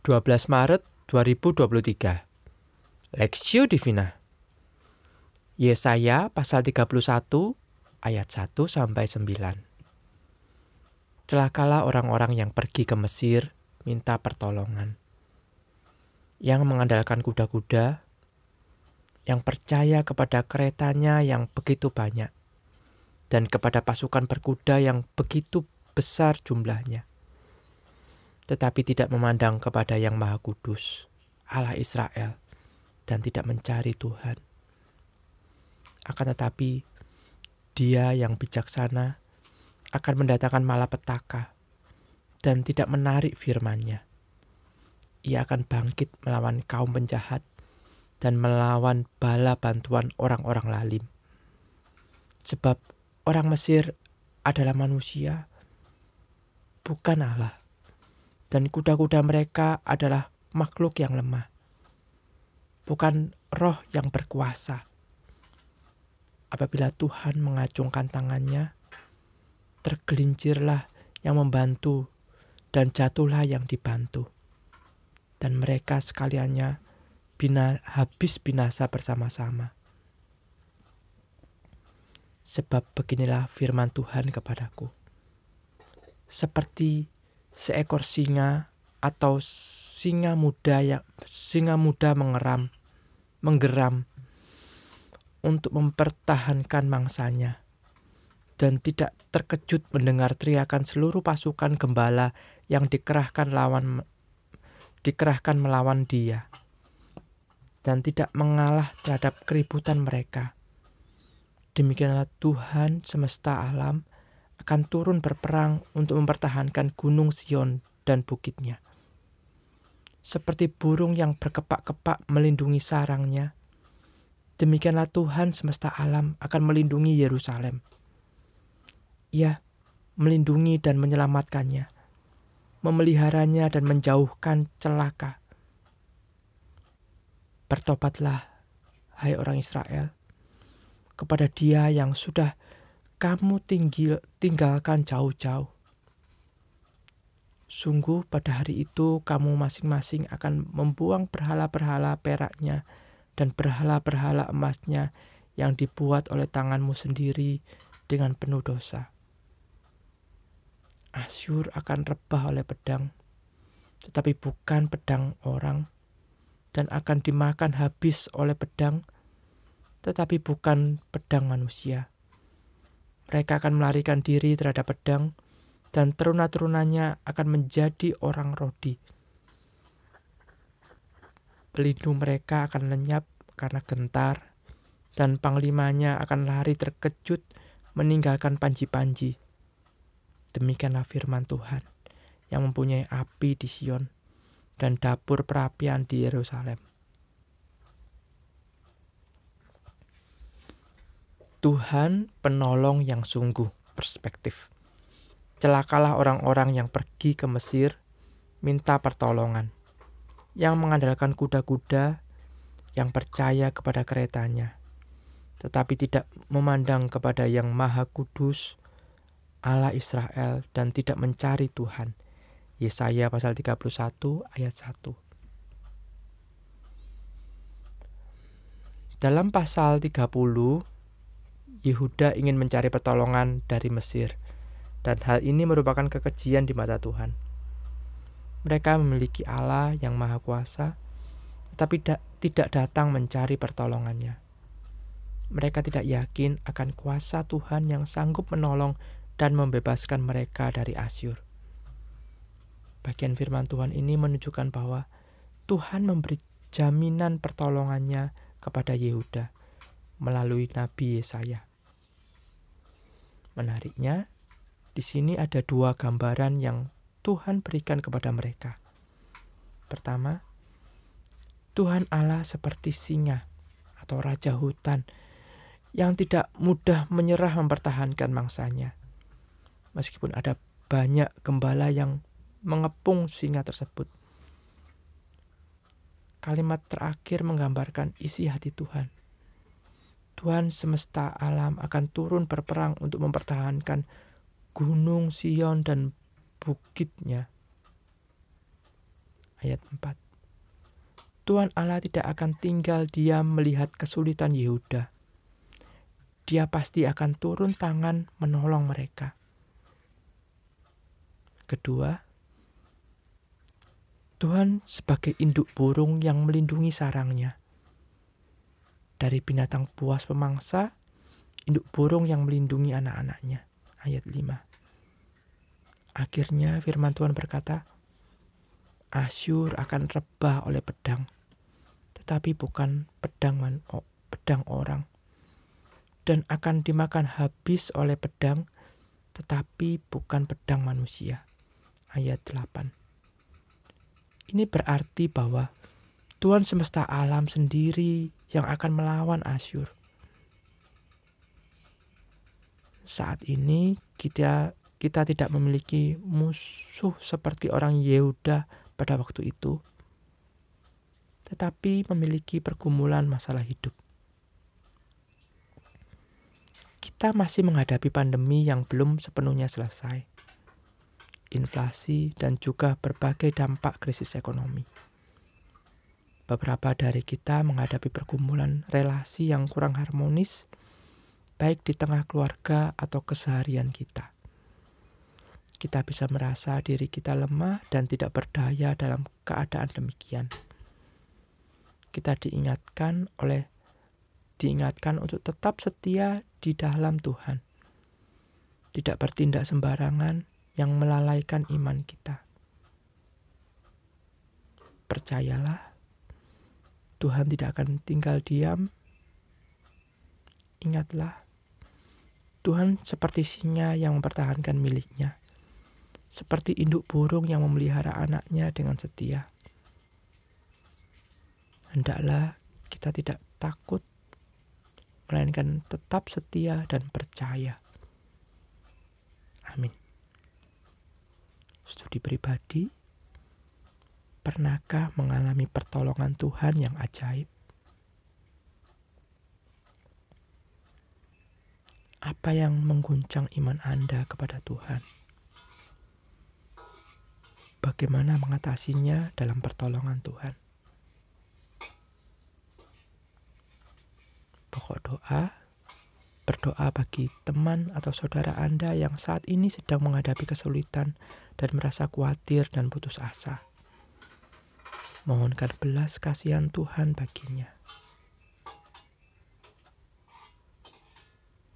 12 Maret 2023 Lexio Divina. Yesaya pasal 31 ayat 1 sampai 9 Celakalah orang-orang yang pergi ke Mesir minta pertolongan. Yang mengandalkan kuda-kuda yang percaya kepada keretanya yang begitu banyak dan kepada pasukan berkuda yang begitu besar jumlahnya tetapi tidak memandang kepada Yang Maha Kudus, Allah Israel, dan tidak mencari Tuhan. Akan tetapi, Dia yang bijaksana akan mendatangkan malapetaka dan tidak menarik firman-Nya. Ia akan bangkit melawan kaum penjahat dan melawan bala bantuan orang-orang lalim. Sebab orang Mesir adalah manusia, bukan Allah dan kuda-kuda mereka adalah makhluk yang lemah, bukan roh yang berkuasa. Apabila Tuhan mengacungkan tangannya, tergelincirlah yang membantu dan jatuhlah yang dibantu. Dan mereka sekaliannya bina, habis binasa bersama-sama. Sebab beginilah firman Tuhan kepadaku. Seperti seekor singa atau singa muda yang singa muda mengeram, menggeram untuk mempertahankan mangsanya dan tidak terkejut mendengar teriakan seluruh pasukan gembala yang dikerahkan lawan dikerahkan melawan dia dan tidak mengalah terhadap keributan mereka. Demikianlah Tuhan semesta alam akan turun berperang untuk mempertahankan gunung Sion dan bukitnya. Seperti burung yang berkepak-kepak melindungi sarangnya, demikianlah Tuhan semesta alam akan melindungi Yerusalem. Ia melindungi dan menyelamatkannya, memeliharanya dan menjauhkan celaka. Bertobatlah, hai orang Israel, kepada Dia yang sudah kamu tinggal, tinggalkan jauh-jauh. Sungguh pada hari itu kamu masing-masing akan membuang berhala-berhala peraknya dan berhala-berhala emasnya yang dibuat oleh tanganmu sendiri dengan penuh dosa. Asyur akan rebah oleh pedang, tetapi bukan pedang orang, dan akan dimakan habis oleh pedang, tetapi bukan pedang manusia mereka akan melarikan diri terhadap pedang, dan teruna-terunanya akan menjadi orang rodi. Pelindung mereka akan lenyap karena gentar, dan panglimanya akan lari terkejut meninggalkan panji-panji. Demikianlah firman Tuhan yang mempunyai api di Sion dan dapur perapian di Yerusalem. Tuhan penolong yang sungguh perspektif. Celakalah orang-orang yang pergi ke Mesir minta pertolongan, yang mengandalkan kuda-kuda, yang percaya kepada keretanya, tetapi tidak memandang kepada Yang Maha Kudus, Allah Israel, dan tidak mencari Tuhan. Yesaya pasal 31 ayat 1. Dalam pasal 30 Yehuda ingin mencari pertolongan dari Mesir, dan hal ini merupakan kekejian di mata Tuhan. Mereka memiliki Allah yang Maha Kuasa, tetapi da tidak datang mencari pertolongannya. Mereka tidak yakin akan kuasa Tuhan yang sanggup menolong dan membebaskan mereka dari Asyur. Bagian firman Tuhan ini menunjukkan bahwa Tuhan memberi jaminan pertolongannya kepada Yehuda melalui Nabi Yesaya. Menariknya, di sini ada dua gambaran yang Tuhan berikan kepada mereka. Pertama, Tuhan Allah seperti singa atau raja hutan yang tidak mudah menyerah mempertahankan mangsanya. Meskipun ada banyak gembala yang mengepung singa tersebut. Kalimat terakhir menggambarkan isi hati Tuhan. Tuhan semesta alam akan turun berperang untuk mempertahankan gunung Sion dan bukitnya. ayat 4. Tuhan Allah tidak akan tinggal diam melihat kesulitan Yehuda. Dia pasti akan turun tangan menolong mereka. Kedua, Tuhan sebagai induk burung yang melindungi sarangnya. Dari binatang buas pemangsa, induk burung yang melindungi anak-anaknya. Ayat 5. Akhirnya firman Tuhan berkata, Asyur akan rebah oleh pedang, tetapi bukan pedang man, oh, pedang orang. Dan akan dimakan habis oleh pedang, tetapi bukan pedang manusia. Ayat 8. Ini berarti bahwa Tuhan semesta alam sendiri yang akan melawan Asyur. Saat ini kita kita tidak memiliki musuh seperti orang Yehuda pada waktu itu, tetapi memiliki pergumulan masalah hidup. Kita masih menghadapi pandemi yang belum sepenuhnya selesai, inflasi, dan juga berbagai dampak krisis ekonomi. Beberapa dari kita menghadapi pergumulan relasi yang kurang harmonis, baik di tengah keluarga atau keseharian kita kita bisa merasa diri kita lemah dan tidak berdaya dalam keadaan demikian. Kita diingatkan oleh diingatkan untuk tetap setia di dalam Tuhan. Tidak bertindak sembarangan yang melalaikan iman kita. Percayalah, Tuhan tidak akan tinggal diam. Ingatlah, Tuhan seperti singa yang mempertahankan miliknya seperti induk burung yang memelihara anaknya dengan setia. Hendaklah kita tidak takut, melainkan tetap setia dan percaya. Amin. Studi pribadi, pernahkah mengalami pertolongan Tuhan yang ajaib? Apa yang mengguncang iman Anda kepada Tuhan? bagaimana mengatasinya dalam pertolongan Tuhan. Pokok doa, berdoa bagi teman atau saudara Anda yang saat ini sedang menghadapi kesulitan dan merasa khawatir dan putus asa. Mohonkan belas kasihan Tuhan baginya.